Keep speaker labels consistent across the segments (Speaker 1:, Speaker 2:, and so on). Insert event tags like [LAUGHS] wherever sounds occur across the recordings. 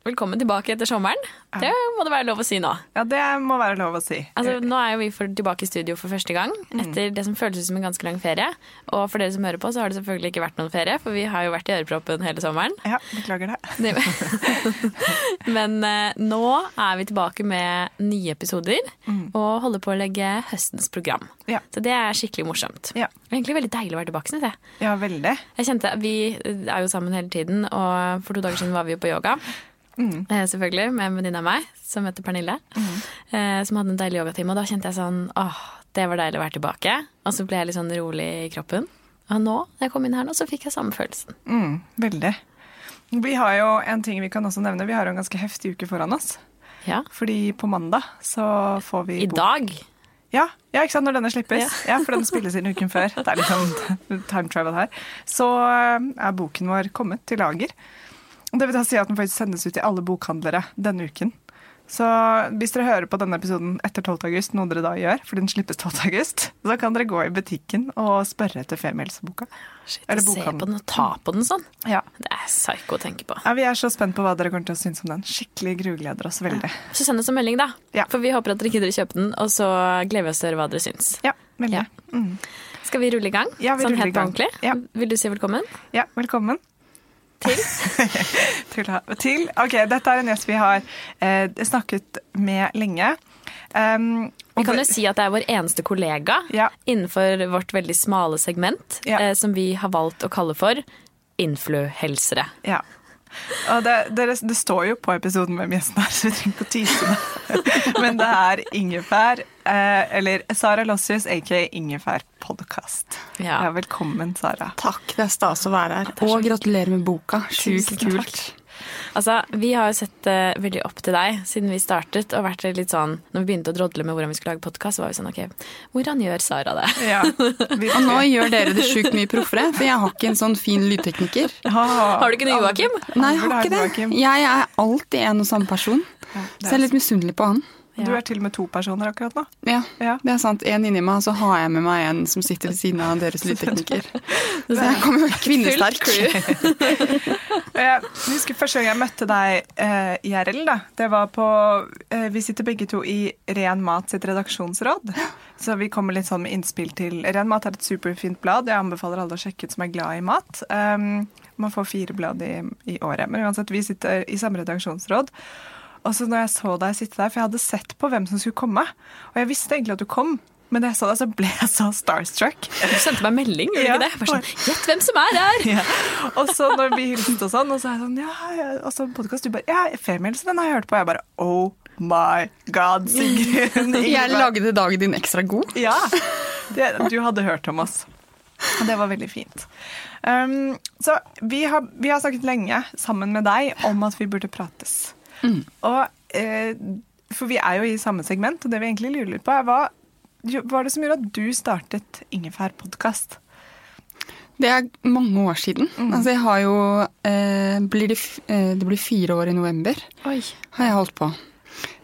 Speaker 1: Velkommen tilbake etter sommeren. Det må det være lov å si nå.
Speaker 2: Ja, det må være lov å si.
Speaker 1: Altså, nå er jo vi for, tilbake i studio for første gang etter det som føles som en ganske lang ferie. Og for dere som hører på, så har det selvfølgelig ikke vært noen ferie, for vi har jo vært i øreproppen hele sommeren.
Speaker 2: Ja, beklager det. [LAUGHS]
Speaker 1: Men eh, nå er vi tilbake med nye episoder og holder på å legge høstens program.
Speaker 2: Ja.
Speaker 1: Så det er skikkelig morsomt.
Speaker 2: Ja.
Speaker 1: Det er egentlig veldig deilig å være tilbake, synes jeg.
Speaker 2: Ja, veldig.
Speaker 1: Jeg kjente, Vi er jo sammen hele tiden, og for to dager siden var vi jo på yoga. Eh, selvfølgelig, Med en venninne av meg som heter Pernille. Eh, som hadde en deilig yogatime. Og da kjente jeg sånn åh, det var deilig å være tilbake. Og så ble jeg litt sånn rolig i kroppen. Og nå, når jeg kom inn her nå, så fikk jeg samme følelsen.
Speaker 2: Mm, veldig. Vi har jo en ting vi kan også nevne. Vi har jo en ganske heftig uke foran oss.
Speaker 1: Ja.
Speaker 2: Fordi på mandag så får vi
Speaker 1: I dag.
Speaker 2: Ja, ja, ikke sant, når denne slippes. Ja. for den spilles inn uken før. Det er liksom [LAUGHS] time travel her. Så eh, er boken vår kommet til lager. Det vil da si at den faktisk sendes ut til alle bokhandlere denne uken. Så hvis dere hører på denne episoden etter 12. august, noe dere da gjør, for den slippes 12. august, [LAUGHS] så kan dere gå i butikken og spørre etter Femihelseboka.
Speaker 1: Shit,
Speaker 2: Eller
Speaker 1: Se på den og ta på den sånn.
Speaker 2: Ja.
Speaker 1: Det er psyko å tenke på.
Speaker 2: ja, Vi er så spent på hva dere kommer til å synes om den. Skikkelig grugleder oss veldig.
Speaker 1: Så send oss en melding, da.
Speaker 2: Ja.
Speaker 1: For vi håper at dere gidder å kjøpe den, og så gleder vi oss til å høre hva dere syns.
Speaker 2: Ja, veldig.
Speaker 1: Ja. Skal vi rulle i gang?
Speaker 2: Ja, vi
Speaker 1: sånn helt på ordentlig?
Speaker 2: Ja.
Speaker 1: Vil du si velkommen?
Speaker 2: Ja, velkommen.
Speaker 1: Til? [LAUGHS]
Speaker 2: til, til. Ok, dette er en gjest vi har eh, snakket med lenge. Um,
Speaker 1: Vi kan jo si at det er vår eneste kollega
Speaker 2: Ja.
Speaker 1: innenfor vårt veldig smale segment,
Speaker 2: Ja.
Speaker 1: eh, som vi har valgt å kalle for influhelsere.
Speaker 2: Ja. Det, dere, det står jo på episoden hvem gjesten er, så vi trenger ikke å tyse det. Men det er Ingefær, eh, eller Sara Lossius, aka Ingefær podkast.
Speaker 1: Ja.
Speaker 2: Ja, velkommen, Sara.
Speaker 3: Takk, det er stas å være her. Og gratulerer med boka.
Speaker 2: Tusen
Speaker 3: Sjukt kult.
Speaker 1: Altså, Vi har jo sett uh, veldig opp til deg siden vi startet. og vært litt sånn, når vi begynte å drodle med hvordan vi skulle lage podkast, var vi sånn OK, hvordan gjør Sara det?
Speaker 2: Ja, [LAUGHS]
Speaker 3: Og nå gjør dere det sjukt mye proffere, for jeg har ikke en sånn fin lydtekniker.
Speaker 1: Har du ikke det, Joakim?
Speaker 3: Nei, jeg har ikke det. Jeg er alltid en og samme person. Så jeg er litt misunnelig på han.
Speaker 2: Du er til og med to personer akkurat nå.
Speaker 3: Ja,
Speaker 2: Ja.
Speaker 3: det er sant. En inni meg, og så har jeg med meg en som sitter ved siden av deres lydtekniker. [LAUGHS] [LAUGHS] Så jeg kommer jo kvinnesterk. [LAUGHS]
Speaker 2: Jeg husker første gang jeg møtte deg eh, IRL. da. Det var på, eh, Vi sitter begge to i Ren Mat sitt redaksjonsråd. Så vi kommer litt sånn med innspill til Ren Mat er et superfint blad. Jeg anbefaler alle å sjekke ut som er glad i mat. Um, man får fire blad i, i året. Men uansett, vi sitter i samme redaksjonsråd. Og så når jeg så deg sitte der, for jeg hadde sett på hvem som skulle komme, og jeg visste egentlig at du kom, men da jeg så deg, så ble jeg så starstruck.
Speaker 1: Du sendte meg melding, gjorde
Speaker 2: Ja.
Speaker 1: ikke det? Bare sånn, Gjett hvem som er der!
Speaker 2: Ja. Og så når vi hilste og sånn, og så er jeg sånn Ja, ja, og så podcast, du bare Ja, Femihelse, den har jeg hørt på. Og jeg bare Oh my god, Sigrun. [LAUGHS]
Speaker 3: Jeg lagde dagen din ekstra god.
Speaker 2: Ja. Det, du hadde hørt om oss. Og det var veldig fint. Um, så vi har, vi har snakket lenge sammen med deg om at vi burde prates. Og, eh, for vi er jo i samme segment, og det vi egentlig lurer litt på, er hva var det som gjorde at du startet Ingefær podkast?
Speaker 3: Det er mange år siden. Altså, jeg har jo eh, blir det, eh, det blir fire år i november.
Speaker 1: Oi.
Speaker 3: har jeg holdt på.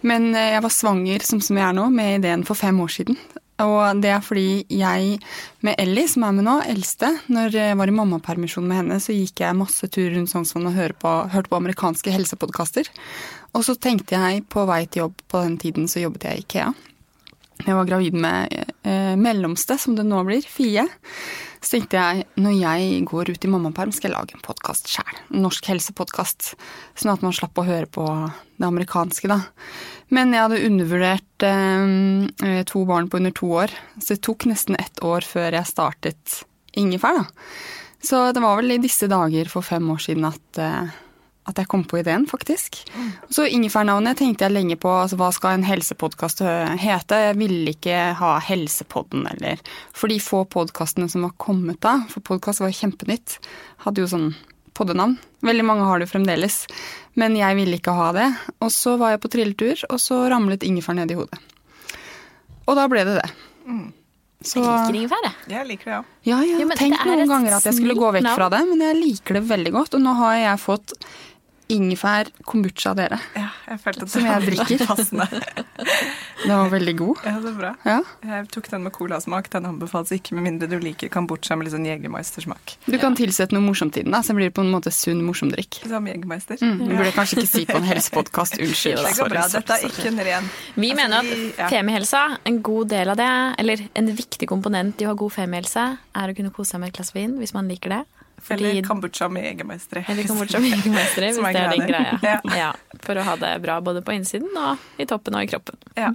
Speaker 3: Men eh, jeg var svanger, som, som jeg er nå, med ideen for fem år siden. Og det er fordi jeg med Ellie, som er med nå, eldste, når jeg var i mammapermisjon med henne, så gikk jeg masse tur rundt Sognsvann og hørte på, hørte på amerikanske helsepodkaster. Og så tenkte jeg på vei til jobb på den tiden, så jobbet jeg i Ikea. Jeg var gravid med eh, mellomste, som det nå blir, Fie. Så tenkte jeg når jeg går ut i mammaperm, skal jeg lage en podkast sjæl. Norsk helsepodkast. Sånn at man slapp å høre på det amerikanske, da. Men jeg hadde undervurdert eh, to barn på under to år. Så det tok nesten ett år før jeg startet Ingefær, da. Så det var vel i disse dager for fem år siden at eh, at jeg kom på ideen, faktisk. Så ingefærnavnet tenkte jeg lenge på. altså Hva skal en helsepodkast hete? Jeg ville ikke ha Helsepodden eller For de få podkastene som var kommet da, for podkast var kjempenytt, hadde jo sånn poddenavn. Veldig mange har det fremdeles. Men jeg ville ikke ha det. Og så var jeg på trilletur, og så ramlet ingefær ned i hodet. Og da ble det det. Så
Speaker 1: Jeg liker ingefær, jeg.
Speaker 2: Jeg liker det, ja.
Speaker 3: ja, ja
Speaker 1: det er
Speaker 3: noen ganger at jeg skulle gå vekk fra det, men jeg liker det veldig godt. Og nå har jeg fått ingefær kombucha, dere.
Speaker 2: Ja, jeg følte at
Speaker 3: Som jeg drikker.
Speaker 2: Passende. [LAUGHS]
Speaker 3: Den var veldig god.
Speaker 2: Ja, så bra.
Speaker 3: Ja.
Speaker 2: Jeg tok den med colasmak. Den anbefales ikke med mindre du liker kombucha med litt sånn jegermeistersmak.
Speaker 3: Du kan tilsette noe morsomt i den, da, så blir det på en måte sunn morsom drikk.
Speaker 2: Som Jegermeister.
Speaker 3: Mm, du burde kanskje ikke si på en [LAUGHS] helsepodkast. Unnskyld.
Speaker 2: Det går bra. Dette er ikke en ren
Speaker 1: Vi
Speaker 2: Altså,
Speaker 1: mener at
Speaker 2: ja.
Speaker 1: femihelsa, en god del av det, eller en viktig komponent i å ha god femihelse, er å kunne kose seg med et glass vin, hvis man liker det. Fordi,
Speaker 2: Eller Kambodsja med Jegermeister.
Speaker 1: eller Kambodsja med jegermestere, [LAUGHS] hvis det er din
Speaker 2: greia
Speaker 1: greie.
Speaker 2: di.
Speaker 1: Ja, for å ha det bra både på innsiden og i toppen og i kroppen.
Speaker 2: Ja.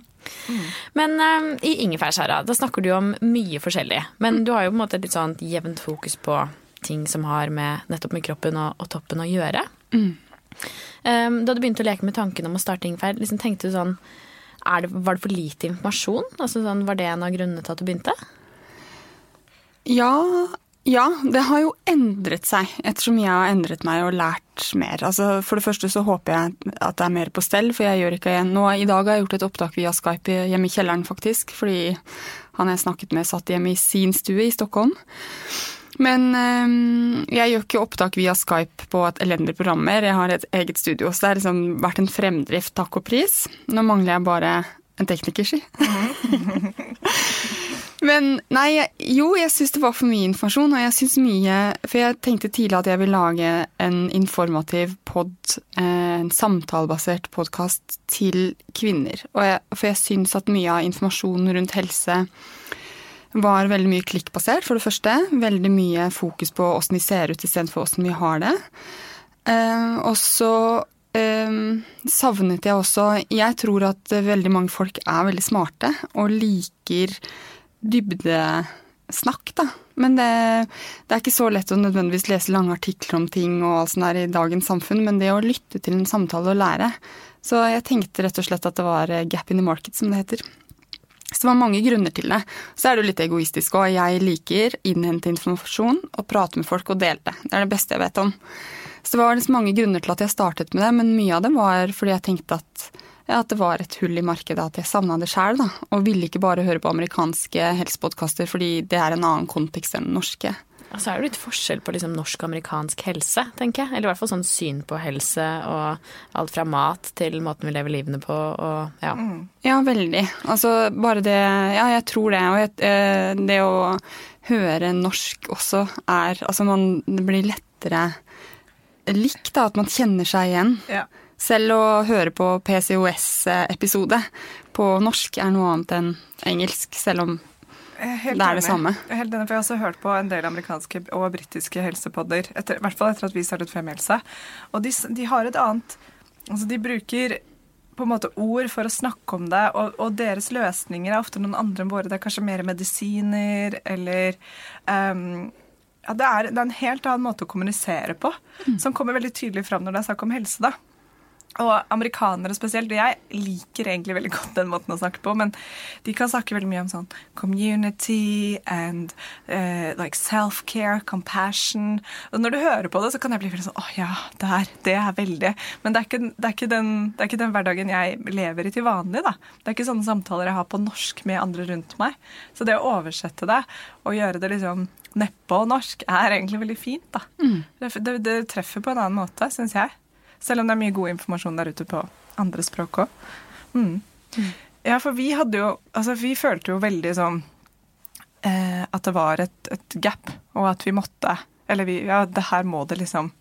Speaker 1: Men eh, i ingefærskjæra, da snakker du om mye forskjellig. Men du har jo på en måte litt sånn jevnt fokus på ting som har med nettopp med kroppen og, og toppen å gjøre. Eh, da du begynte å leke med tanken om å starte ingefær, liksom tenkte du sånn det, Var det for lite informasjon? Altså sånn, var det en av grunnene til at du begynte?
Speaker 3: Ja, ja, det har jo endret seg ettersom jeg har endret meg og lært mer. Altså, for det første så håper jeg at det er mer på stell, for jeg gjør ikke nå, I dag har jeg gjort et opptak via Skype hjemme i kjelleren, faktisk, fordi han jeg snakket med, satt hjemme i sin stue i Stockholm. Men øhm, jeg gjør ikke opptak via Skype på et elendig program mer. Jeg har et eget studio, så det har liksom vært en fremdrift, takk og pris. Nå mangler jeg bare en tekniker, si. [LAUGHS] Men nei, jo, jeg syns det var for mye informasjon, og jeg syns mye For jeg tenkte tidlig at jeg vil lage en informativ pod, eh, en samtalebasert podkast til kvinner. Jeg, for jeg syns at mye av informasjonen rundt helse var veldig mye klikkbasert, for det første. Veldig mye fokus på åssen vi ser ut istedenfor åssen vi har det. Uh, og så eh, savnet jeg også Jeg tror at veldig mange folk er veldig smarte og liker dybdesnakk, da. Men det, det er ikke så lett å nødvendigvis lese lange artikler om ting og alt sånt der i dagens samfunn, men det å lytte til en samtale og lære. Så jeg tenkte rett og slett at det var gap in the market, som det heter. Så det var mange grunner til det. Så er det jo litt egoistisk òg. Jeg liker innhente informasjon og prate med folk og dele det. Det er det beste jeg vet om. Så det var liksom mange grunner til at jeg startet med det, men mye av det var fordi jeg tenkte at, at det var et hull i markedet, at jeg savna det sjæl. Og ville ikke bare høre på amerikanske helsepodkaster fordi det er en annen kontekst enn den norske.
Speaker 1: Så er det litt forskjell på liksom norsk og amerikansk helse, tenker jeg. Eller i hvert fall sånn syn på helse og alt fra mat til måten vi lever livene på og ja.
Speaker 3: Ja, veldig. Altså bare det Ja, jeg tror det. Og jeg, eh, det å høre norsk også er Altså man det blir lettere likt, da. At man kjenner seg igjen.
Speaker 2: Ja.
Speaker 3: Selv å høre på PCOS-episode på norsk er noe annet enn engelsk, selv om
Speaker 2: helt
Speaker 3: Det er det samme.
Speaker 2: Helt enig, for jeg har også hørt på en del amerikanske og britiske helsepodder, etter, i hvert fall etter at vi startet Femihelse. Og de, de har et annet Altså, de bruker på en måte ord for å snakke om det, og, og deres løsninger er ofte noen andre enn våre. Det er kanskje mer medisiner eller um, ja, det, er, det er en helt annen måte å kommunisere på, som kommer veldig tydelig fram når det er snakk om helse. da. Og amerikanere spesielt. Og jeg liker egentlig veldig godt den måten å snakke på, men de kan snakke veldig mye om sånn community and uh, like self-care, compassion. Og når du hører på det, så kan jeg bli veldig sånn Å ja, der. Det er veldig Men det er, ikke, det, er ikke den, det er ikke den hverdagen jeg lever i til vanlig, da. Det er ikke sånne samtaler jeg har på norsk med andre rundt meg. Så det å oversette det og gjøre det liksom neppe og norsk er egentlig veldig fint, da. Det, det, det treffer på en annen måte, syns jeg. Selv om det er mye god informasjon der ute på andre språk òg. Mm. Ja, for vi hadde jo Altså, vi følte jo veldig sånn eh, at det var et, et gap, og at vi måtte Eller vi Ja, det her må det liksom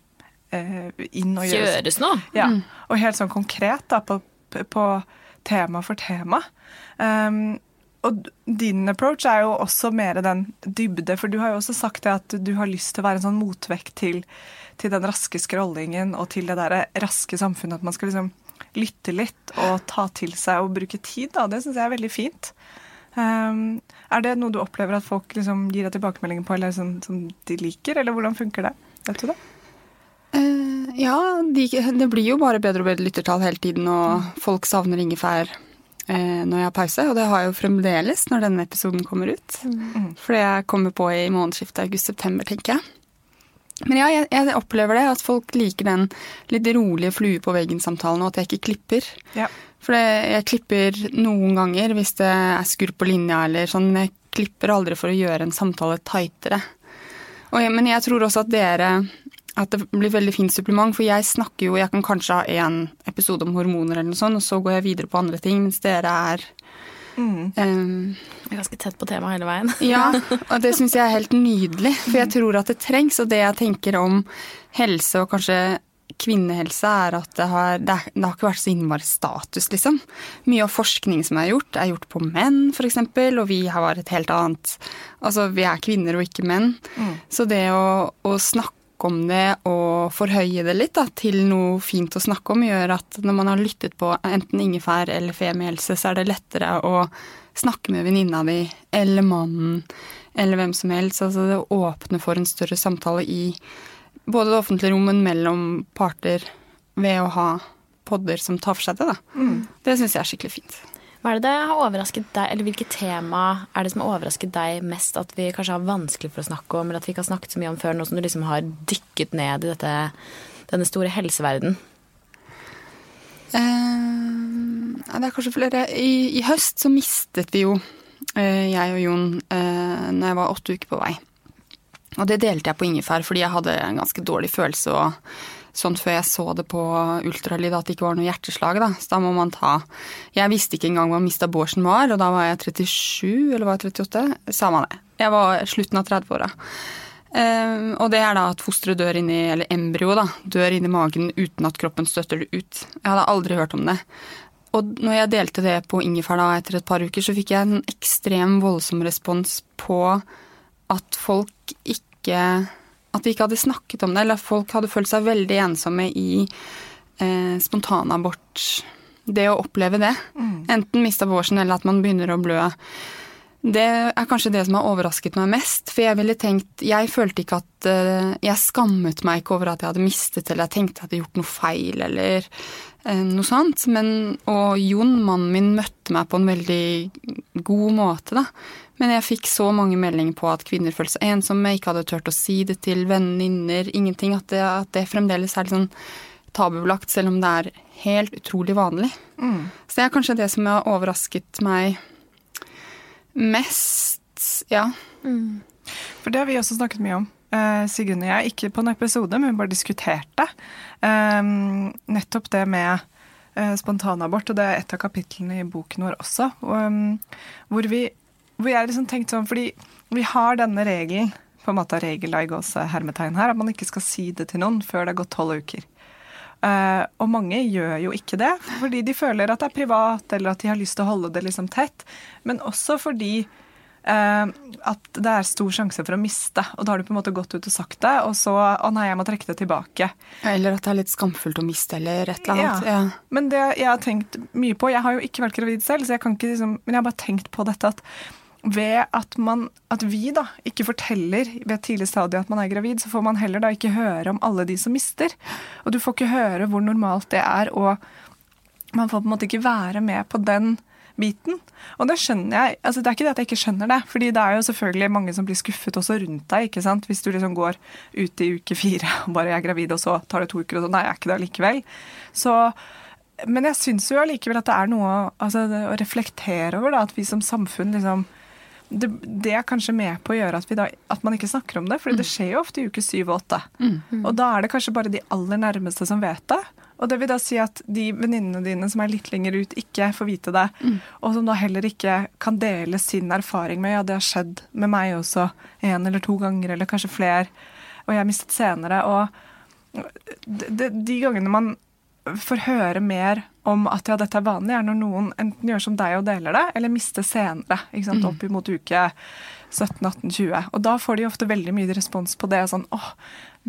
Speaker 2: eh, inn og gjøres.
Speaker 1: Gjøres nå?
Speaker 2: Ja, og helt sånn konkret da, på, på tema for tema. Um, og din approach er jo også mer den dybde, for du har jo også sagt det at du har lyst til å være en sånn motvekt til, til den raske scrollingen og til det der raske samfunnet. At man skal liksom lytte litt og ta til seg og bruke tid. Da. Det syns jeg er veldig fint. Um, er det noe du opplever at folk liksom gir deg tilbakemeldinger på, eller sånn, som de liker, eller hvordan funker det? Vet du det?
Speaker 3: Uh, ja, de, det blir jo bare bedre og bedre lyttertall hele tiden, og folk savner ingefær uh, når jeg har pause. Og det har jeg jo fremdeles når denne episoden kommer ut. For det kommer på i månedsskiftet august-september, tenker jeg. Men ja, jeg, jeg opplever det, at folk liker den litt rolige flue på veggen-samtalen, og at jeg ikke klipper.
Speaker 2: Ja.
Speaker 3: For det, jeg klipper noen ganger hvis det er skurr på linja eller sånn, men jeg klipper aldri for å gjøre en samtale tightere. Og jeg, men jeg tror også at dere at det blir veldig fint supplement. For jeg snakker jo Jeg kan kanskje ha én episode om hormoner eller noe sånt, og så går jeg videre på andre ting, mens dere er
Speaker 1: mm. um, er ganske tett på temaet hele veien.
Speaker 3: ja, [LAUGHS] og det syns jeg er helt nydelig. For jeg tror at det trengs. Og det jeg tenker om helse, og kanskje kvinnehelse, er at det har, det, det har ikke vært så innmari status, liksom. Mye av forskning som er gjort, er gjort på menn, f.eks., og vi har et helt annet Altså, vi er kvinner og ikke menn. Mm. Så det å, å snakke om det og forhøye det litt da, til noe fint å snakke om, gjør at når man har lyttet på enten ingefær eller femihelse, så er det lettere å snakke med venninna di eller mannen eller hvem som helst. Altså det åpner for en større samtale i både det offentlige rommet mellom parter ved å ha podder som tar for seg det. Da. Mm. Det syns jeg er skikkelig fint.
Speaker 1: Hva er det det har overrasket deg, eller Hvilket tema er det som har overrasket deg mest at vi kanskje har vanskelig for å snakke om, eller at vi ikke har snakket så mye om før, nå som du liksom har dykket ned i dette, denne store helseverden?
Speaker 3: Uh, det er kanskje flere. I, I, høst så mistet vi jo, eh, jeg og Jon, eh, når jeg var åtte uker på vei. Og det delte jeg på ingefær fordi jeg hadde en ganske dårlig følelse og sånn før jeg så det på ultralyd at det ikke var noe hjerteslag, da. Så da må man ta Jeg visste ikke engang hva mista bårsen var, og da var jeg 37, eller var jeg 38? Samme det. Jeg var slutten av 30-åra. Um, ehm, og det er da at fosteret dør inni, eller embryoet da, dør inni magen uten at kroppen støtter det ut. Jeg hadde aldri hørt om det. Og når jeg delte det på ingefær da etter et par uker, så fikk jeg en ekstrem voldsom respons på at folk ikke at vi ikke hadde snakket om det, eller at folk hadde følt seg veldig ensomme i eh, spontanabort. Det å oppleve det. Mm. Enten mista vårsen eller at man begynner å blø. Det er kanskje det som har overrasket meg mest. For jeg ville tenkt Jeg følte ikke at uh, Jeg skammet meg ikke over at jeg hadde mistet, eller jeg tenkte jeg hadde gjort noe feil, eller uh, noe sånt. Men, og Jon, mannen min, møtte meg på en veldig god måte, da. Men jeg fikk så mange meldinger på at kvinner følte seg ensomme, ikke hadde turt å si det til venninner, ingenting. At det, at det fremdeles er litt sånn tabubelagt, selv om det er helt utrolig vanlig. Mm. Så det er kanskje det som har overrasket meg mest, ja. Mm.
Speaker 2: For det har vi også snakket mye om. Uh, Sigrun og jeg, ikke på en episode, men vi bare diskuterte. Um, nettopp det med uh, spontanabort, og det er et av kapitlene i boken vår også. Um, hvor vi hvor jeg liksom tenkte sånn, fordi vi har denne regelen, på en måte regel i hermetegn her, at man ikke skal si det til noen før det har gått tolv uker. Uh, og mange gjør jo ikke det, fordi de føler at det er privat, eller at de har lyst til å holde det liksom tett. Men også fordi uh, at det er stor sjanse for å miste. Og da har du på en måte gått ut og sagt det, og så å nei, jeg må trekke det tilbake.
Speaker 3: Eller at det er litt skamfullt å miste, eller et eller annet. Ja.
Speaker 2: ja. Men det jeg har tenkt mye på Jeg har jo ikke vært gravid selv, så jeg kan ikke liksom, men jeg har bare tenkt på dette at ved at, man, at vi da ikke forteller ved et tidlig stadie at man er gravid, så får man heller da ikke høre om alle de som mister. Og du får ikke høre hvor normalt det er, og man får på en måte ikke være med på den biten. Og det skjønner jeg. altså Det er ikke det at jeg ikke skjønner det, fordi det er jo selvfølgelig mange som blir skuffet også rundt deg. ikke sant? Hvis du liksom går ut i uke fire [LAUGHS] og bare er gravid, og så tar det to uker, og så nei, jeg er ikke det allikevel. Så men jeg syns jo allikevel at det er noe altså, å reflektere over, da, at vi som samfunn liksom det, det, er kanskje med på å gjøre at, da, at man ikke snakker om det. For det mm. skjer jo ofte i uke syv og åtte. Mm. Mm. Og da er det kanskje bare de aller nærmeste som vet det. Og det vil da si at de venninnene dine som er litt lenger ut, ikke får vite det. Mm. Og som da heller ikke kan dele sin erfaring med ja, det har skjedd med meg også en eller to ganger, eller kanskje flere. Og jeg har mistet senere. Og de, de gangene man får høre mer om at ja, dette er vanlig, er når noen enten gjør som deg og deler det, eller mister senere. ikke sant, mm. Opp imot uke 17-18-20. Og da får de ofte veldig mye respons på det. Sånn åh,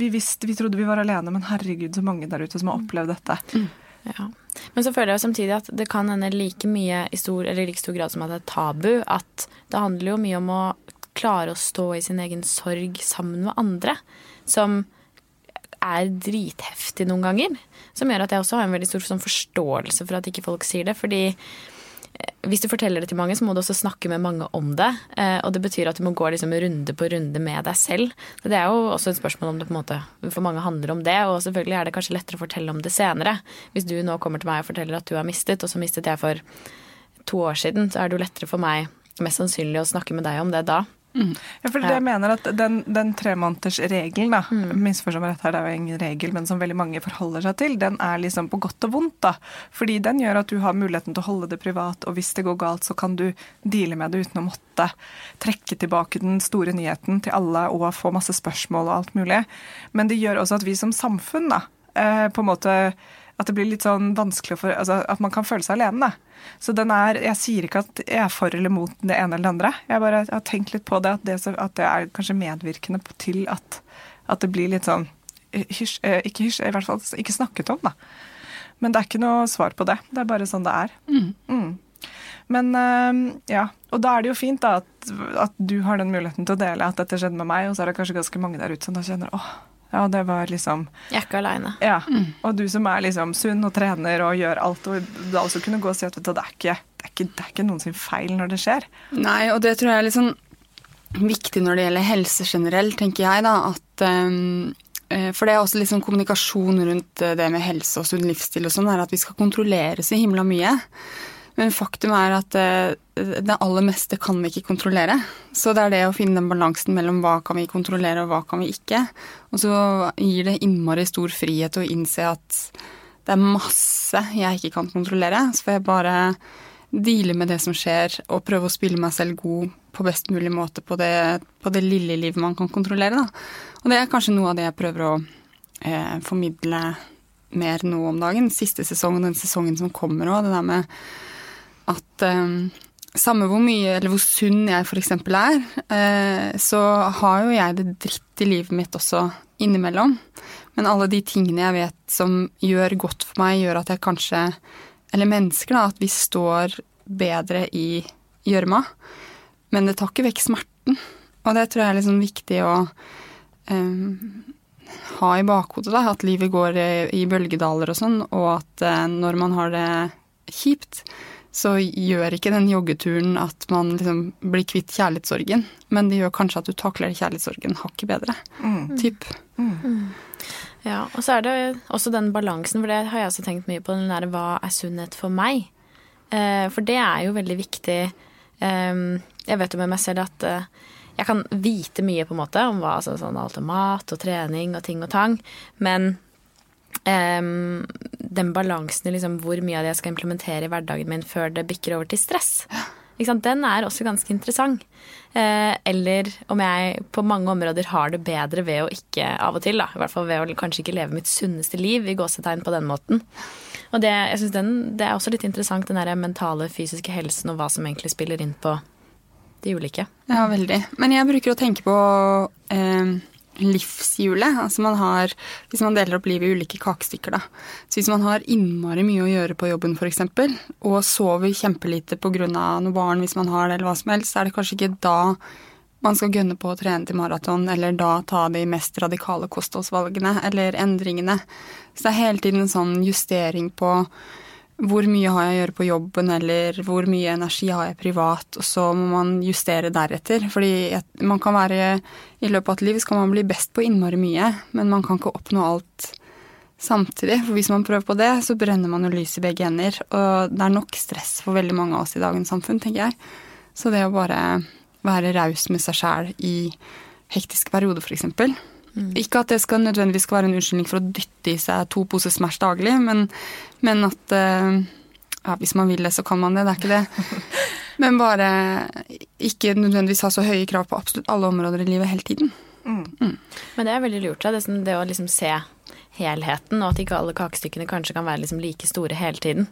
Speaker 2: vi visste, vi trodde vi var alene, men herregud, så mange der ute som har opplevd dette. Mm.
Speaker 1: Ja. Men så føler jeg samtidig at det kan hende like mye i stor, eller like stor grad som at det er tabu, at det handler jo mye om å klare å stå i sin egen sorg sammen med andre. Som er dritheftig noen ganger. Som gjør at jeg også har en veldig stor sånn forståelse for at ikke folk sier det. Fordi eh, hvis du forteller det til mange, så må du også snakke med mange om det. Eh, og det betyr at du må gå liksom runde på runde med deg selv. Det er jo også et spørsmål om det på en måte for mange handler om det. Og selvfølgelig er det kanskje lettere å fortelle om det senere. Hvis du nå kommer til meg og forteller at du har mistet, og så mistet jeg for to år siden, så er det jo lettere for meg mest sannsynlig å snakke med deg om det da.
Speaker 2: Mm. Ja, for det jeg mener at Den, den tremånedersregelen, mm. misforstå meg rett her, det er jo ingen regel, men som veldig mange forholder seg til, den er liksom på godt og vondt. da. Fordi den gjør at du har muligheten til å holde det privat, og hvis det går galt, så kan du deale med det uten å måtte trekke tilbake den store nyheten til alle og få masse spørsmål og alt mulig. Men det gjør også at vi som samfunn da, eh, på en måte at det blir litt sånn vanskelig for altså, At man kan føle seg alene. Da. Så den er Jeg sier ikke at jeg er for eller mot det ene eller det andre. Jeg bare har tenkt litt på det, at det, at det er kanskje medvirkende til at, at, det blir litt sånn hysj, eh, Ikke hysj, i hvert fall ikke snakket om, da. Men det er ikke noe svar på det. Det er bare sånn det er. Mm. Mm. Men eh, ja, og da er det jo fint da at, at, du har den muligheten til å dele at dette skjedde med meg, og så er det kanskje ganske mange der ute som da kjenner åh, ja, det var liksom
Speaker 1: Jeg er ikke aleine.
Speaker 2: Ja. Mm. Og du som er liksom sunn og trener og gjør alt, og da også kunne gå og si at du, det, er ikke, det, er ikke, det er ikke noen sin feil når det skjer.
Speaker 3: Nei, og det tror jeg er litt sånn viktig når det gjelder helse generelt, tenker jeg, da. At um, For det er også sånn kommunikasjon rundt eh, det med helse og sunn livsstil og sånn, er at vi skal kontrollere så himla mye. Men faktum er at eh, det aller meste kan vi ikke kontrollere. Så det er det å finne den balansen mellom hva kan vi kontrollere og hva kan vi ikke. Og så gir det innmari stor frihet å innse at det er masse jeg ikke kan kontrollere. Så får jeg bare deale med det som skjer, og prøve å spille meg selv god på best mulig måte på det, på det lille livet man kan kontrollere. Da. Og det er kanskje noe av det jeg prøver å eh, formidle mer nå om dagen. Siste sesong og den sesongen som kommer òg. Det der med at um, samme hvor mye eller hvor sunn jeg f.eks. er, uh, så har jo jeg det dritt i livet mitt også innimellom. Men alle de tingene jeg vet som gjør godt for meg, gjør at jeg kanskje Eller mennesker, da. At vi står bedre i gjørma. Men det tar ikke vekk smerten. Og det tror jeg er liksom viktig å um, ha i bakhodet. da, At livet går i bølgedaler og sånn, og at uh, når man har det kjipt, så gjør ikke den joggeturen at man liksom blir kvitt kjærlighetssorgen, men det gjør kanskje at du takler kjærlighetssorgen hakket bedre. Mm. Typ. Mm.
Speaker 1: Mm. Ja, og så er det også den balansen, for det har jeg også tenkt mye på, den derre hva er sunnhet for meg? Eh, for det er jo veldig viktig. Eh, jeg vet jo med meg selv at eh, jeg kan vite mye på en måte om hva, altså, sånn, alt om mat og trening og ting og tang, men um, den balansen i liksom hvor mye av det jeg skal implementere i hverdagen min før det bikker over til stress. Den er også ganske interessant. Eh, eller om jeg på mange områder har det bedre ved å ikke av og til, da, i hvert fall ved å kanskje ikke leve mitt sunneste liv i gåsetegn på den måten. Og det, jeg synes den, det er også litt interessant, den der mentale, fysiske helsen og hva som egentlig spiller inn på de ulike.
Speaker 3: Ja, veldig. Men jeg bruker å tenke på eh, livshjulet. Altså man har, hvis man deler opp livet i ulike kakestykker, da. Så hvis man har innmari mye å gjøre på jobben f.eks., og sover kjempelite pga. noe barn hvis man har det, eller hva som helst, så er det kanskje ikke da man skal gønne på å trene til maraton, eller da ta de mest radikale kostholdsvalgene eller endringene. Så det er hele tiden en sånn justering på hvor mye har jeg å gjøre på jobben, eller hvor mye energi har jeg privat, og så må man justere deretter. Fordi man kan være I løpet av et liv skal man bli best på innmari mye, men man kan ikke oppnå alt samtidig. For hvis man prøver på det, så brenner man jo lys i begge ender. Og det er nok stress for veldig mange av oss i dagens samfunn, tenker jeg. Så det å bare være raus med seg sjæl i hektiske perioder, f.eks. Mm. Ikke at det skal nødvendigvis skal være en unnskyldning for å dytte i seg to poser Smash daglig, men, men at uh, ja, hvis man vil det, så kan man det. Det er ikke det. [LAUGHS] Men bare ikke nødvendigvis ha så høye krav på absolutt alle områder i livet hele tiden. Mm.
Speaker 1: Mm. Men det er veldig lurt, det, sånn, det å liksom se helheten, og at ikke alle kakestykkene kanskje kan være liksom like store hele tiden.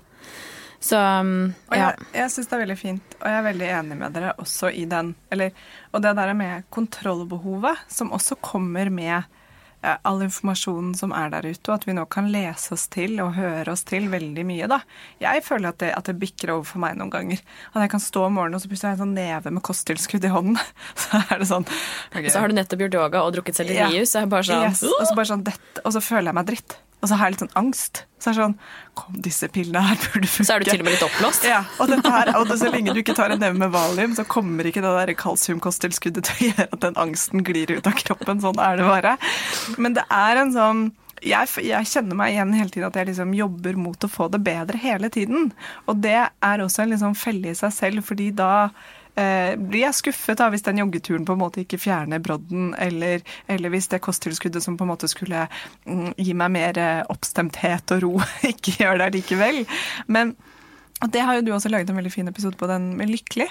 Speaker 1: Så um,
Speaker 2: ja. Og jeg, jeg syns det er veldig fint, og jeg er veldig enig med dere også i den eller, Og det der med kontrollbehovet, som også kommer med eh, all informasjonen som er der ute, og at vi nå kan lese oss til og høre oss til veldig mye, da. Jeg føler at det, at det bikker over for meg noen ganger. At jeg kan stå om morgenen og så plutselig har jeg en sånn neve med kosttilskudd i hånden. [LAUGHS] Så er det sånn
Speaker 1: okay. Så har du nettopp gjort yoga og drukket sellerijus, ja.
Speaker 2: og, sånn, yes. og, så sånn, og så føler jeg meg dritt. Og så har jeg litt sånn angst. Så er det sånn Kom, disse pillene her burde funke.
Speaker 1: Så er du til og med litt oppblåst?
Speaker 2: Ja. Og, her, og så lenge du ikke tar en neve med valium, så kommer ikke det der kalsiumkosttilskuddet til å gjøre at den angsten glir ut av kroppen. Sånn er det bare. Men det er en sånn jeg, jeg, kjenner meg igjen hele tiden at jeg liksom jobber mot å få det bedre hele tiden. Og det er også en liksom felle i seg selv, fordi da blir jeg skuffet da hvis den joggeturen på en måte ikke fjerner brodden, eller, eller hvis det kosttilskuddet som på en måte skulle mm, gi meg mer eh, oppstemthet og ro, [LAUGHS] ikke gjør det likevel. Men det har jo du også laget en veldig fin episode på, den med Lykkelig.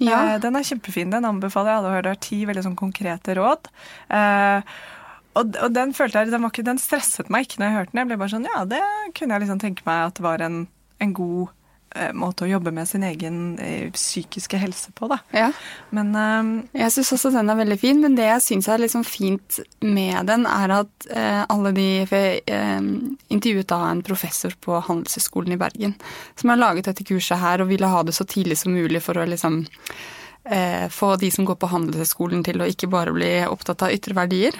Speaker 2: Ja. Eh, den er kjempefin. Den anbefaler jeg alle å høre. Det er ti veldig sånn konkrete råd. Eh, og, den følte jeg, den, ikke, den, stresset meg ikke når jeg hørte den. Jeg ble bare sånn, ja, det kunne jeg liksom tenke meg at det var en, en god Eh, måte å jobbe med sin egen eh, psykiske helse på, da.
Speaker 3: Ja.
Speaker 2: Men um,
Speaker 3: Jeg syns også den er veldig fin, men det jeg syns er liksom fint med den, er at uh, alle de For jeg uh, intervjuet da en professor på Handelshøyskolen i Bergen som har laget dette kurset her og ville ha det så tidlig som mulig for å liksom uh, få de som går på Handelshøyskolen til å ikke bare bli opptatt av ytre verdier.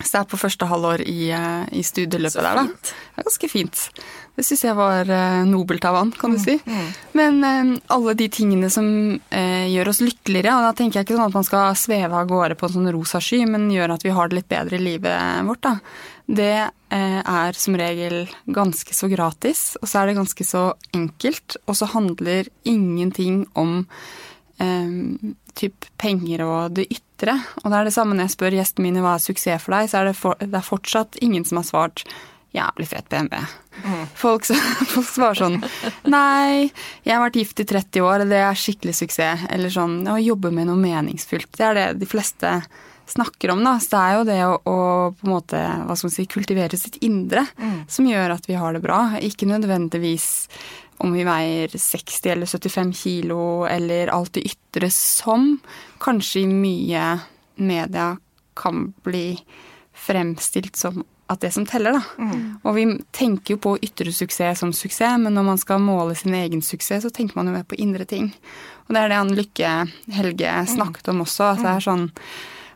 Speaker 3: Så det er på første halvår i, i studieløpet der, da. Det er ganske fint. Det syns jeg var uh, nobelt av han, kan du mm, si. Mm. Men uh, alle de tingene som uh, gjør oss lykkeligere, og da tenker jeg ikke sånn at man skal sveve av gårde på en sånn rosa sky, men gjør at vi har det litt bedre i livet vårt, da. Det er som regel ganske så gratis, og så er det ganske så enkelt, og så handler ingenting om typ penger og det ytre. Og det er det samme når jeg spør gjestene mine hva er suksess for deg, så er det, for, det er fortsatt ingen som har svart jævlig fet BMW. Mm. Folk, [LAUGHS] folk, svarer sånn Nei, jeg har vært gift i 30 år, det er skikkelig suksess. Eller sånn å jobbe med noe meningsfylt. Det er det de fleste snakker om, da. Så det er jo det å, å på en måte, hva skal man si, kultivere sitt indre mm. som gjør at vi har det bra. Ikke nødvendigvis om vi veier 60 eller 75 kilo eller alt det ytre som kanskje i mye media kan bli fremstilt som at det som teller, da. Mm. Og vi tenker jo på ytre suksess som suksess, men når man skal måle sin egen suksess, så tenker man jo mer på indre ting. Og det er det han Lykke Helge mm. snakket om også, at det er sånn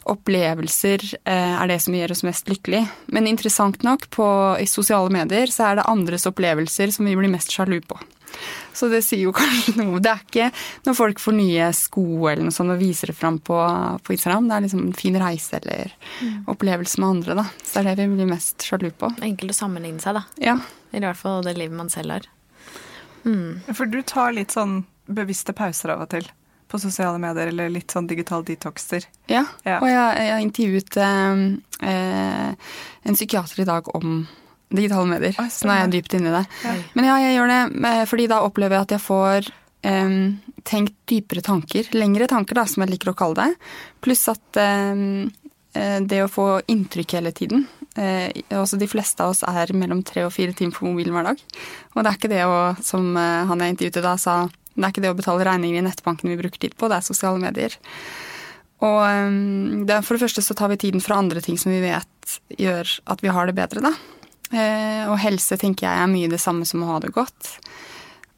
Speaker 3: Opplevelser eh, er det som gjør oss mest lykkelig. Men interessant nok, på, i sosiale medier så er det andres opplevelser som vi blir mest sjalu på. Så det sier jo [LAUGHS] kanskje noe. Det er ikke når folk får nye sko eller noe sånt og viser det fram på, på Instagram. Det er liksom en fin reise eller mm. opplevelse med andre, da. Så det er det vi blir mest sjalu på.
Speaker 1: Enkelt å sammenligne seg, da.
Speaker 3: Ja.
Speaker 1: I hvert fall det livet man selv har.
Speaker 2: Mm. For du tar litt sånn bevisste pauser av og til? På sosiale medier, eller litt sånn digital detoxer.
Speaker 3: Ja, ja. og jeg, jeg har intervjuet eh, eh, en psykiater i dag om digitale medier. Oi, så nå er jeg dypt inni det. Ja. Men ja, jeg gjør det eh, fordi da opplever jeg at jeg får um, tenkt dypere tanker. Lengre tanker, da, som jeg liker å kalle det. Pluss at um, det å få inntrykk hele tiden eh, også De fleste av oss er mellom tre og fire timer på mobilen hver dag. Og det er ikke det å, som han jeg intervjuet da sa, det er ikke det å betale regninger i nettbanken vi bruker tid på, det er sosiale medier. Og um, det, for det første så tar vi tiden fra andre ting som vi vet gjør at vi har det bedre, da. Eh, og helse tenker jeg er mye det samme som å ha det godt.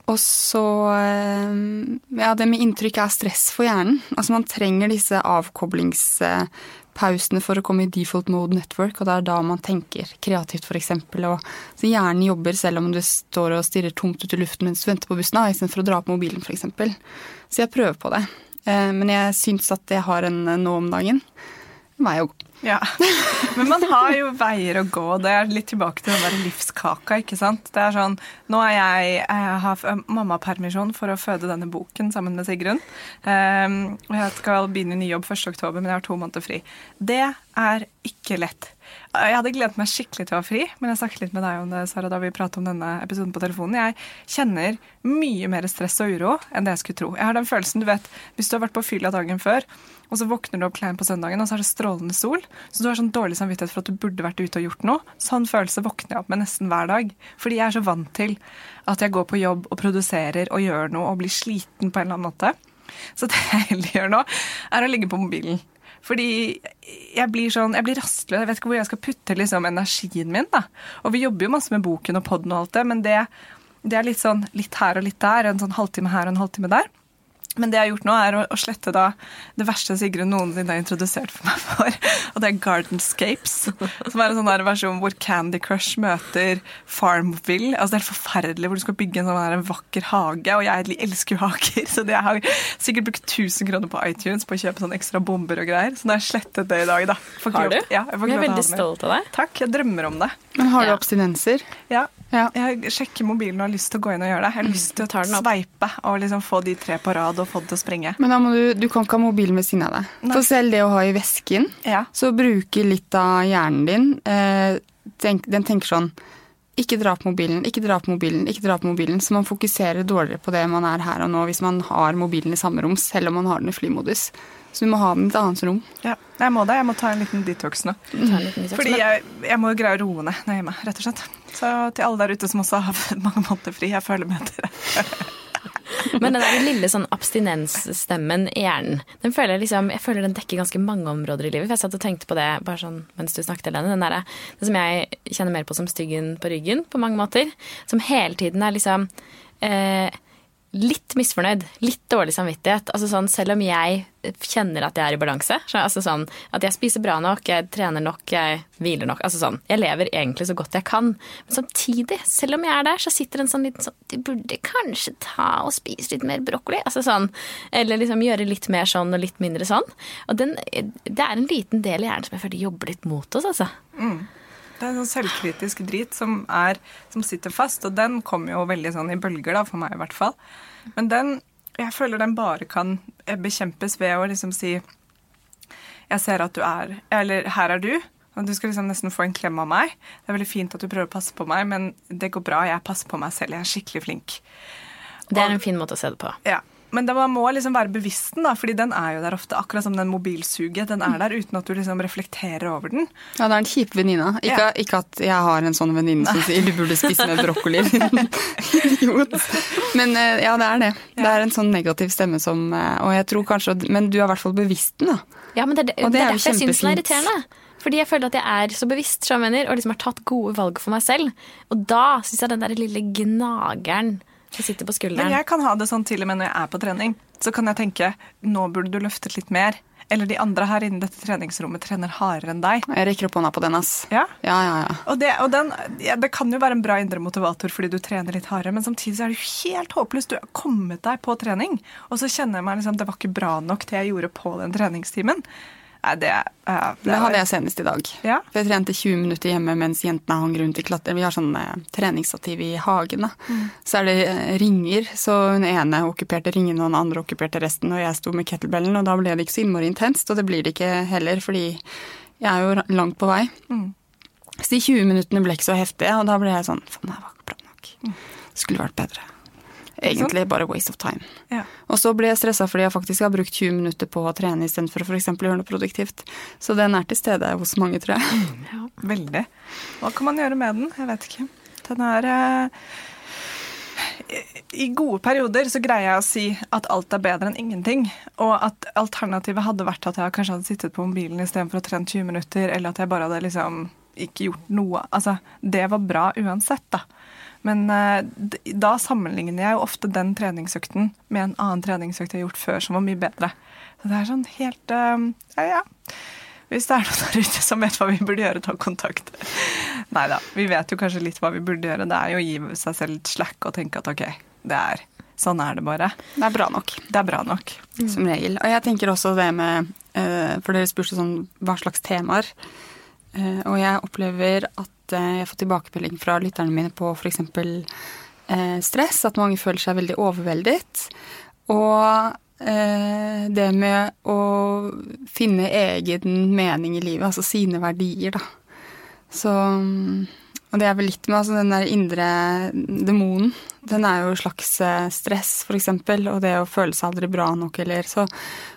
Speaker 3: Og så eh, Ja, det med inntrykk er stress for hjernen. Altså man trenger disse avkoblingspausene for å komme i default mode network, og det er da man tenker kreativt, f.eks. Og så hjernen jobber selv om du står og stirrer tomt ut i luften mens du venter på bussen, istedenfor å dra på mobilen, f.eks. Så jeg prøver på det. Eh, men jeg syns at jeg har en nå om dagen. Vei å gå.
Speaker 2: Ja, [LAUGHS] Men man har jo veier å gå. Det er litt tilbake til den der livskaka. ikke sant? Det er sånn, Nå er jeg, jeg har mammapermisjon for å føde denne boken sammen med Sigrun. Um, jeg skal begynne ny jobb 1.10, men jeg har to måneder fri. Det er ikke lett. Jeg hadde gledet meg skikkelig til å ha fri, men jeg snakket litt med deg om det Sara, da vi pratet om denne episoden på telefonen. Jeg kjenner mye mer stress og uro enn det jeg skulle tro. Jeg har den følelsen, du vet, Hvis du har vært på fylla dagen før, og så våkner du opp klein på søndagen, og så er det strålende sol, så du har sånn dårlig samvittighet for at du burde vært ute og gjort noe. Sånn følelse våkner jeg opp med nesten hver dag. Fordi jeg er så vant til at jeg går på jobb og produserer og gjør noe og blir sliten på en eller annen måte. Så det jeg heller gjør nå, er å ligge på mobilen. Fordi jeg blir sånn, jeg blir rastløs. Jeg vet ikke hvor jeg skal putte liksom, energien min. da. Og vi jobber jo masse med boken og poden og alt det, men det, det, er litt sånn litt her og litt der. En sånn halvtime her og en halvtime der. Men det jeg har gjort nå, er å, å slette da det verste Sigrun noensinne har introdusert for meg for. [LAUGHS] Og det er Gardenscapes. Som er en sånn versjon hvor Candy Crush møter Farmville. Altså Det er helt forferdelig hvor du skal bygge en sånn en vakker hage. Og jeg elsker jo hager, [LAUGHS] så jeg har sikkert brukt 1000 kroner på iTunes på å kjøpe sånn ekstra bomber og greier. Så nå har jeg slettet det i dag, da.
Speaker 1: Har du?
Speaker 2: Ja,
Speaker 1: jeg, jeg er veldig stolt av deg.
Speaker 2: Takk. Jeg drømmer om det.
Speaker 3: Men har du abstinenser?
Speaker 2: Ja. Ja. Jeg sjekker mobilen og har lyst til å gå inn og gjøre det. Jeg har lyst til å sveipe og liksom få de tre på rad og få det til å sprenge.
Speaker 3: Men da må du, du kan ikke ha mobilen ved siden av deg. Nei. For selv det å ha i vesken, ja. så bruker litt av hjernen din eh, tenk, Den tenker sånn ikke dra på mobilen, ikke dra på mobilen, ikke dra på mobilen. Så man fokuserer dårligere på det man er her og nå hvis man har mobilen i samme rom, selv om man har den i flymodus. Så du må ha den i et annet rom.
Speaker 2: Ja, jeg må det. Jeg må ta en liten detox nå. Liten Fordi jeg, jeg må greie å roe ned når jeg er hjemme, rett og slett. Så til alle der ute som også har [LAUGHS] mange måneder fri, jeg føler med dere. [LAUGHS]
Speaker 1: Men den der lille sånn abstinensstemmen i hjernen, den føler jeg, liksom, jeg føler den dekker ganske mange områder i livet. For jeg satt og tenkte på det bare sånn mens du snakket, Helene. Den derre det som jeg kjenner mer på som styggen på ryggen, på mange måter. Som hele tiden er liksom eh, litt misfornøyd, litt dårlig samvittighet. Altså sånn, selv om jeg kjenner at jeg er i balanse, altså sånn, at jeg spiser bra nok, jeg trener nok, jeg hviler nok altså sånn, Jeg lever egentlig så godt jeg kan. Men samtidig, selv om jeg er der, så sitter en sånn liten sånn Du burde kanskje ta og spise litt mer brokkoli. Altså sånn, eller liksom gjøre litt mer sånn og litt mindre sånn. Og den, det er en liten del i hjernen som jeg føler jobber litt mot oss, altså. Mm.
Speaker 2: Det er en sånn selvkritisk drit som, er, som, sitter fast, og den kommer jo veldig sånn i bølger, da, for meg i hvert fall. Men den Jeg føler den bare kan bekjempes ved å liksom si Jeg ser at du er Eller her er du. Og du skal liksom nesten få en klem av meg. Det er veldig fint at du prøver å passe på meg, men det går bra. Jeg passer på meg selv. Jeg er skikkelig flink.
Speaker 1: Det er en fin måte å se det på.
Speaker 2: Ja. Men man må liksom være bevissten, da, fordi den er jo der ofte. Akkurat som den mobilsuget. Den er der uten at du liksom reflekterer over den.
Speaker 3: Ja, det er en kjip venninne. Ikke, ja. ikke, at jeg har en sånn venninne som sier du burde spise mer brokkoli. [LAUGHS] Idiot. Men eh, ja, det er det. Ja. Det er en sånn negativ stemme som eh, Og jeg tror kanskje Men du er i hvert fall bevisst den, da.
Speaker 1: Ja, men det, det, og det, det er, derfor jeg syns den er irriterende. Fordi jeg føler at jeg er så bevisst og liksom har tatt gode valg for meg selv. Og da syns jeg den der lille gnageren som sitter på skulderen.
Speaker 2: Men jeg kan ha det sånn til og med når jeg er på trening. Så kan jeg tenke nå burde du løftet litt mer. Eller de andre her inne i dette treningsrommet trener hardere enn deg.
Speaker 3: Jeg rekker opp hånda på den, ass.
Speaker 2: Ja?
Speaker 3: Ja, ja, ja.
Speaker 2: Og, det, og den, ja, det, kan jo være en bra indre motivator fordi du trener litt hardere, men samtidig er det jo helt håpløst. Du har kommet deg på trening, og så kjenner jeg meg liksom det var ikke bra nok det jeg gjorde på den treningstimen. Det,
Speaker 3: uh, det, det hadde jeg senest i dag. Ja. For jeg trente 20 minutter hjemme mens jentene hang rundt i klatter. Vi har sånn uh, treningsstativ i hagen. Mm. Så er det uh, ringer, så hun ene okkuperte ringene, og den andre okkuperte resten. Og jeg sto med kettlebellen, og da ble det ikke så innmari intenst. Og det blir det ikke heller, fordi jeg er jo langt på vei. Mm. Så de 20 minuttene ble ikke så heftige, og da ble jeg sånn Faen, det var ikke bra nok. Mm. Det skulle vært bedre. Egentlig bare waste of time. Ja. Og så blir jeg stressa fordi jeg faktisk har brukt 20 minutter på å trene istedenfor å f.eks. gjøre noe produktivt. Så den er til stede hos mange, tror jeg. [LAUGHS]
Speaker 2: Ja, veldig. Hva kan man gjøre med den? Jeg vet ikke. Den er eh, I gode perioder så greier jeg å si at alt er bedre enn ingenting. Og at alternativet hadde vært at jeg kanskje hadde sittet på mobilen istedenfor å trene 20 minutter, eller at jeg bare hadde liksom ikke gjort noe. Altså, det var bra uansett, da. Men uh, da sammenligner jeg jo ofte den treningsøkten med en annen treningsøkt jeg har gjort før som var mye bedre. Så det er sånn helt uh, Ja, ja. Hvis det er noen der ute som vet hva vi burde gjøre, ta kontakt. Nei da, vi vet jo kanskje litt hva vi burde gjøre. Det er jo å gi seg selv et slack og tenke at ok, det er sånn er det bare.
Speaker 3: Det er bra nok.
Speaker 2: Det er bra nok.
Speaker 3: Mm. Som regel. Og jeg tenker også det med uh, For dere spurte sånn hva slags temaer. og jeg opplever at Eh, jeg har fått tilbakemelding fra lytterne mine på f.eks. Eh, stress, at mange føler seg veldig overveldet. Og eh, det med å finne egen mening i livet, altså sine verdier, da. Så Og det er vel litt med altså den der indre demonen. Den er jo slags stress, stress, f.eks., og det å føle seg aldri bra nok, eller så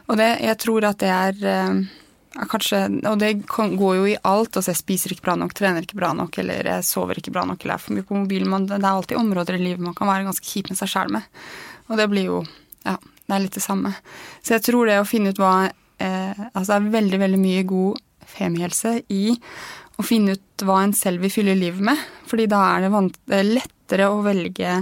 Speaker 3: Og det, jeg tror at det er ja, kanskje, og det går jo i alt. altså Jeg spiser ikke bra nok, trener ikke bra nok, eller jeg sover ikke bra nok, eller er for mye på mobilen. det er alltid områder i livet man kan være ganske kjip med seg sjæl med. Og det blir jo Ja, det er litt det samme. Så jeg tror det å finne ut hva eh, Altså det er veldig, veldig mye god femihelse i å finne ut hva en selv vil fylle livet med. Fordi da er det lettere å velge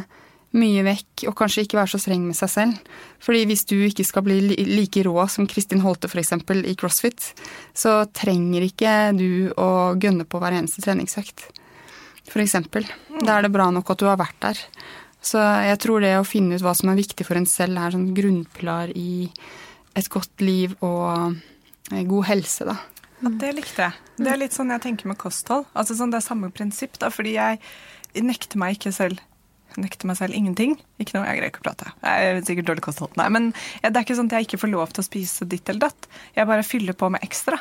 Speaker 3: mye vekk, og kanskje ikke være så streng med seg selv. Fordi hvis du ikke skal bli like rå som Kristin Holte f.eks. i CrossFit, så trenger ikke du å gønne på hver eneste treningsøkt. F.eks. Da er det bra nok at du har vært der. Så jeg tror det å finne ut hva som er viktig for en selv, er sånn grunnpilar i et godt liv og eh, god helse, da.
Speaker 2: Ja, det likte jeg. Det er litt sånn jeg tenker med kosthold. Altså sånn Det er samme prinsipp, da, fordi jeg nekter meg ikke selv nekter meg selv ingenting. Ikke noe, Jeg greier ikke å prate. Jeg er sikkert dårlig kosthold. Nei, men det er ikke sånn at jeg ikke får lov til å spise ditt eller datt. Jeg bare fyller på med ekstra.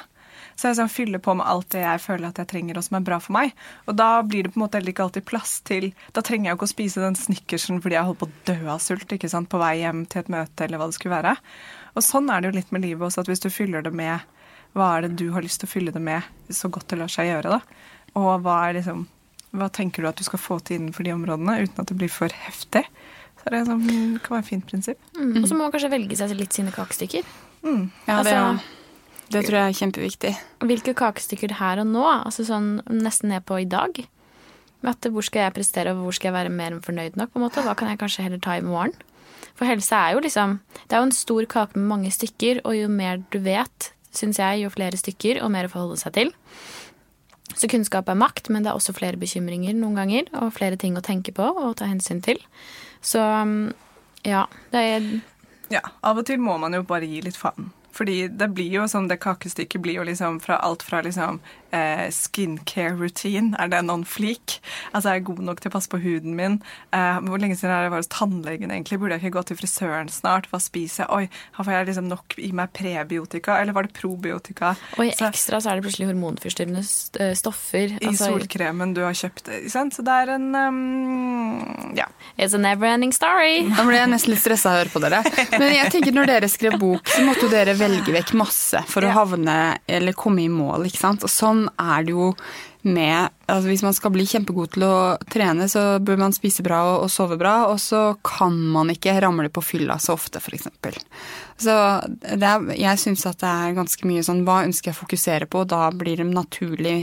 Speaker 2: Så jeg sånn, fyller på med alt det jeg føler at jeg trenger, og som er bra for meg. Og da blir det på en måte heller ikke alltid plass til Da trenger jeg jo ikke å spise den snickersen fordi jeg holder på å dø av sult ikke sant, på vei hjem til et møte eller hva det skulle være. Og sånn er det jo litt med livet også, at hvis du fyller det med hva er det du har lyst til å fylle det med, så godt det lar seg gjøre, da. Og hva er liksom hva tenker du at du skal få til innenfor de områdene, uten at det blir for heftig? Så det, sånn, det kan være et fint prinsipp.
Speaker 1: Mm. Og så må man kanskje velge seg litt sine kakestykker.
Speaker 3: Mm. Ja, det, altså, det, tror jeg er kjempeviktig.
Speaker 1: Hvilke kakestykker her og nå? Altså sånn nesten ned på i dag. At hvor skal jeg prestere, og hvor skal jeg være mer enn fornøyd nok? på en måte? Hva kan jeg kanskje heller ta i morgen? For helse er jo liksom Det er jo en stor kake med mange stykker, og jo mer du vet, syns jeg, jo flere stykker, og mer å forholde seg til. Så kunnskap er makt, men det er også flere bekymringer noen ganger. Og flere ting å tenke på og ta hensyn til. Så mm, ja, det er
Speaker 2: Ja, av og til må man jo bare gi litt faen. Fordi det blir jo sånn, det kakestykket blir jo liksom fra alt fra liksom eh, skincare routine, er det noen flik? Altså er jeg god nok til å passe på huden min? Eh, hvor lenge siden er jeg var hos tannlegen egentlig? Burde jeg ikke gå til frisøren snart? Hva spiser jeg? Oi, får jeg liksom nok i meg prebiotika, eller var det probiotika?
Speaker 1: Og i så, ekstra så er det plutselig hormonforstyrrende eh, stoffer.
Speaker 2: I altså, solkremen du har kjøpt. Ikke sant? Så det er en um, ja.
Speaker 1: It's a never ending story. [LAUGHS]
Speaker 3: Da blir jeg nesten litt stressa av å høre på dere. Men jeg tenker når dere skrev bok, så måtte jo dere velge vekk masse for å havne eller komme i mål. ikke sant? Og sånn er det jo med altså Hvis man skal bli kjempegod til å trene, så bør man spise bra og, og sove bra, og så kan man ikke ramle på fylla så ofte, f.eks. Så er, jeg syns at det er ganske mye sånn Hva ønsker jeg å fokusere på? Da blir det naturlig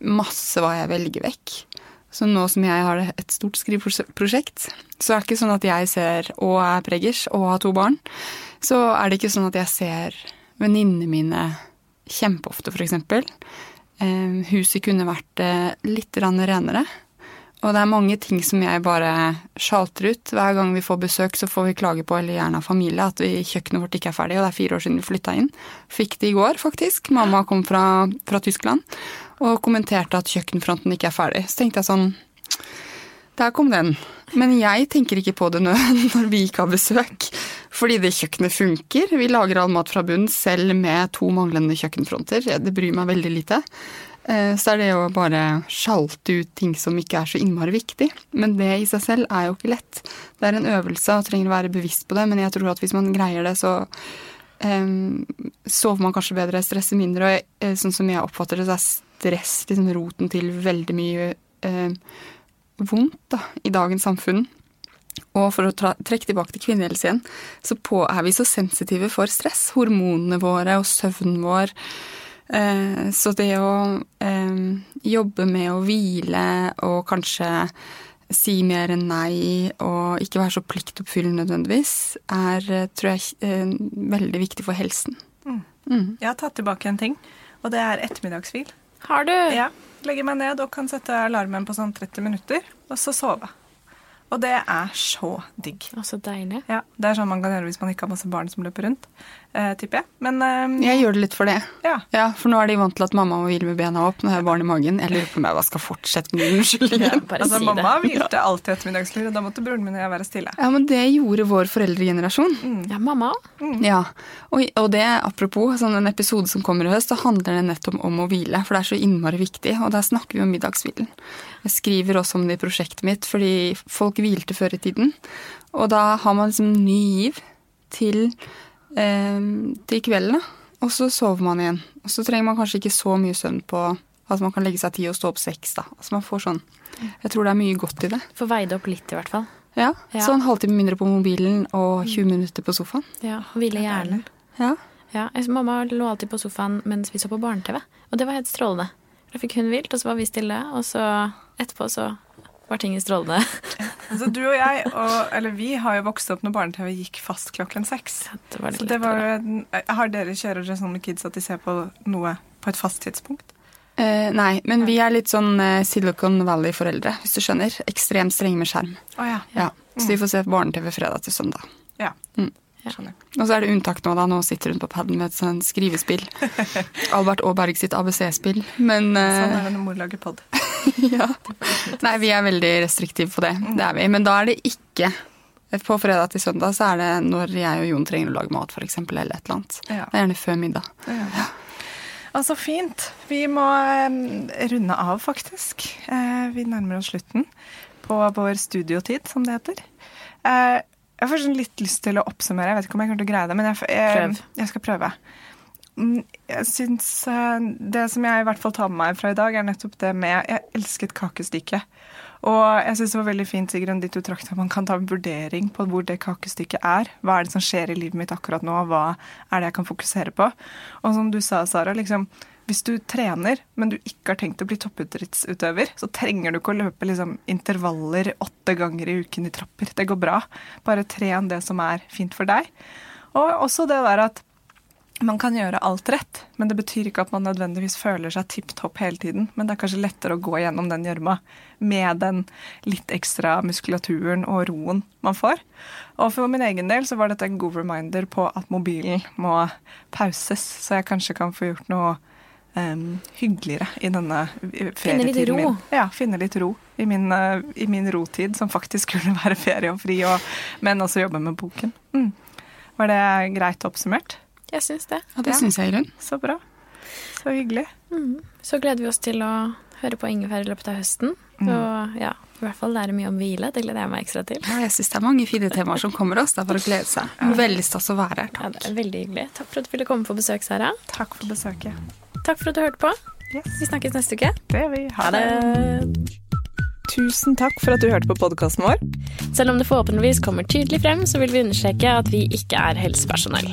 Speaker 3: masse hva jeg velger vekk. Så nå som jeg har et stort skriveprosjekt, så er det ikke sånn at jeg ser og er preggers og har to barn så er det ikke sånn at jeg ser venninnene mine kjempeofte, f.eks. Eh, huset kunne vært eh, litt renere. Og det er mange ting som jeg bare sjalter ut. Hver gang vi får besøk, så får vi klage på, eller gjerne av familie, at vi, kjøkkenet vårt ikke er ferdig. Og det er fire år siden vi flytta inn. Fikk det i går, faktisk. Mamma kom fra, fra Tyskland og kommenterte at kjøkkenfronten ikke er ferdig. Så tenkte jeg sånn Der kom den. Men jeg tenker ikke på det nå [LAUGHS] når vi ikke har besøk. Fordi det kjøkkenet funker. Vi lager all mat fra bunn selv med to manglende kjøkkenfronter. Det bryr meg veldig lite. Eh, så er det å bare sjalte ut ting som ikke er så innmari viktig. Men det i seg selv er jo ikke lett. Det er en øvelse og trenger å være bevisst på det, men jeg tror at hvis man greier det, så um, sover man kanskje bedre, stresser mindre. Og jeg, sånn som jeg oppfatter det, så er stress liksom roten til veldig mye eh, vondt da, i dagens samfunn. Og for å trekke tilbake til kvinnehelse igjen, så på, er vi så sensitive for stress. Hormonene våre og søvnen vår. Eh, så det å eh, jobbe med å hvile og kanskje si mer enn nei og ikke være så pliktoppfyllende nødvendigvis, er, eh, tror jeg, eh, veldig viktig for helsen.
Speaker 2: Mm. Mm. Jeg har tatt tilbake en ting, og det er ettermiddagshvil.
Speaker 1: Har du?
Speaker 2: Ja. Legger meg ned og kan sette alarmen på sånn 30 minutter, og så sove. Og det er så digg.
Speaker 1: Og så deilig.
Speaker 2: Ja, Det er sånn man kan gjøre hvis man ikke har masse barn som løper rundt, tipper jeg. Men eh,
Speaker 3: Jeg gjør det litt for det.
Speaker 2: Ja.
Speaker 3: ja. For nå er de vant til at mamma må hvile med bena opp når jeg har barn i magen. Jeg lurer på om jeg skal fortsette med [LAUGHS] unnskyldningen.
Speaker 2: Ja, altså, si mamma hvilte alltid ettermiddagslur, og da måtte broren min og jeg være stille.
Speaker 3: Ja, men det gjorde vår foreldregenerasjon.
Speaker 1: Mm. Ja, mamma
Speaker 3: mm. Ja. Og, og, det, apropos sånn en episode som kommer i høst, så handler det nettopp om å hvile. For det er så innmari viktig, og der snakker vi om middagshvilen. Jeg skriver også om det i prosjektet mitt, fordi folk hvilte før i tiden. Og da har man liksom ny giv til, eh, til kvelden, og så sover man igjen. Og så trenger man kanskje ikke så mye søvn på Altså man kan legge seg ti og stå opp seks, da. Altså man får sånn Jeg tror det er mye godt i det.
Speaker 1: Får veid opp litt, i hvert fall.
Speaker 3: Ja. ja. Så en halvtime mindre på mobilen og 20 minutter på sofaen.
Speaker 1: Ja, Hvile hjernen.
Speaker 3: Ja.
Speaker 1: ja. Mamma lå alltid på sofaen mens vi så på barne-TV, og det var helt strålende. Da fikk hun hvilt, og så var vi stille. Og så etterpå så var ting strålende. [LAUGHS]
Speaker 2: altså du og jeg, og, eller vi, har jo vokst opp når barne-TV gikk fast klokken seks. Det var det så det var, har dere kjører dere sånn med kids at de ser på noe på et fast tidspunkt?
Speaker 3: Eh, nei, men vi er litt sånn eh, Silicon Valley-foreldre, hvis du skjønner. Ekstremt strenge med skjerm.
Speaker 2: Oh, ja.
Speaker 3: Ja, så mm. vi får se barne-TV fredag til søndag.
Speaker 2: Ja.
Speaker 3: Mm. Skjønner. Og så er det unntak nå, da. Nå sitter hun på paden med et sånt skrivespill. [LAUGHS] Albert Aaberg sitt ABC-spill. Men
Speaker 2: Sånn er det når mor lager pod. [LAUGHS]
Speaker 3: ja. Nei, vi er veldig restriktive på det. Det er vi. Men da er det ikke på fredag til søndag så er det når jeg og Jon trenger å lage mat, f.eks., eller et eller annet. Ja. Det er gjerne før middag. Ja.
Speaker 2: Altså, fint. Vi må runde av, faktisk. Uh, vi nærmer oss slutten på vår studiotid, som det heter. Uh, jeg får sånn litt lyst til å oppsummere. Jeg vet ikke om jeg kommer til å greie det, men jeg, jeg, jeg skal prøve. Mm, jeg syns uh, Det som jeg i hvert fall tar med meg fra i dag, er nettopp det med Jeg elsket kakestykke. Og jeg syns det var veldig fint Sigrun, ditt du at man kan ta en vurdering på hvor det kakestykket er. Hva er det som skjer i livet mitt akkurat nå, hva er det jeg kan fokusere på? Og som du sa, Sara, liksom, hvis du trener, men du ikke har tenkt å bli toppidrettsutøver, så trenger du ikke å løpe liksom, intervaller åtte ganger i uken i trapper. Det går bra. Bare tren det som er fint for deg. Og også det der at man kan gjøre alt rett, men det betyr ikke at man nødvendigvis føler seg tipp topp hele tiden. Men det er kanskje lettere å gå gjennom den gjørma med den litt ekstra muskulaturen og roen man får. Og for min egen del så var dette en god reminder på at mobilen må pauses, så jeg kanskje kan få gjort noe um, hyggeligere i denne ferietiden? Min. Ja, finne litt ro i min, uh, i min rotid, som faktisk skulle være ferie og fri, og, men også jobbe med boken. Mm. Var det greit oppsummert?
Speaker 1: Jeg syns det.
Speaker 3: Ja, det ja. syns jeg, Irun.
Speaker 2: Så bra. Så hyggelig.
Speaker 1: Mm. Så gleder vi oss til å høre på Ingefær i løpet av høsten. Mm. Og ja, i hvert fall lære mye om hvile. Det gleder jeg meg ekstra til.
Speaker 3: Ja, jeg syns det er mange fine temaer som kommer oss. Det er bare å glede seg. Ja. Veldig stas å være her.
Speaker 1: Takk. Ja, det er veldig hyggelig. Takk for at du ville komme på besøk, Sara.
Speaker 2: Takk for besøket.
Speaker 1: Takk for at du hørte på. Yes. Vi snakkes neste uke.
Speaker 2: Det gjør vi.
Speaker 1: Ha, ha det. det.
Speaker 2: Tusen takk for at du hørte på podkasten vår.
Speaker 1: Selv om det forhåpentligvis kommer tydelig frem, så vil vi understreke at vi ikke er helsepersonell.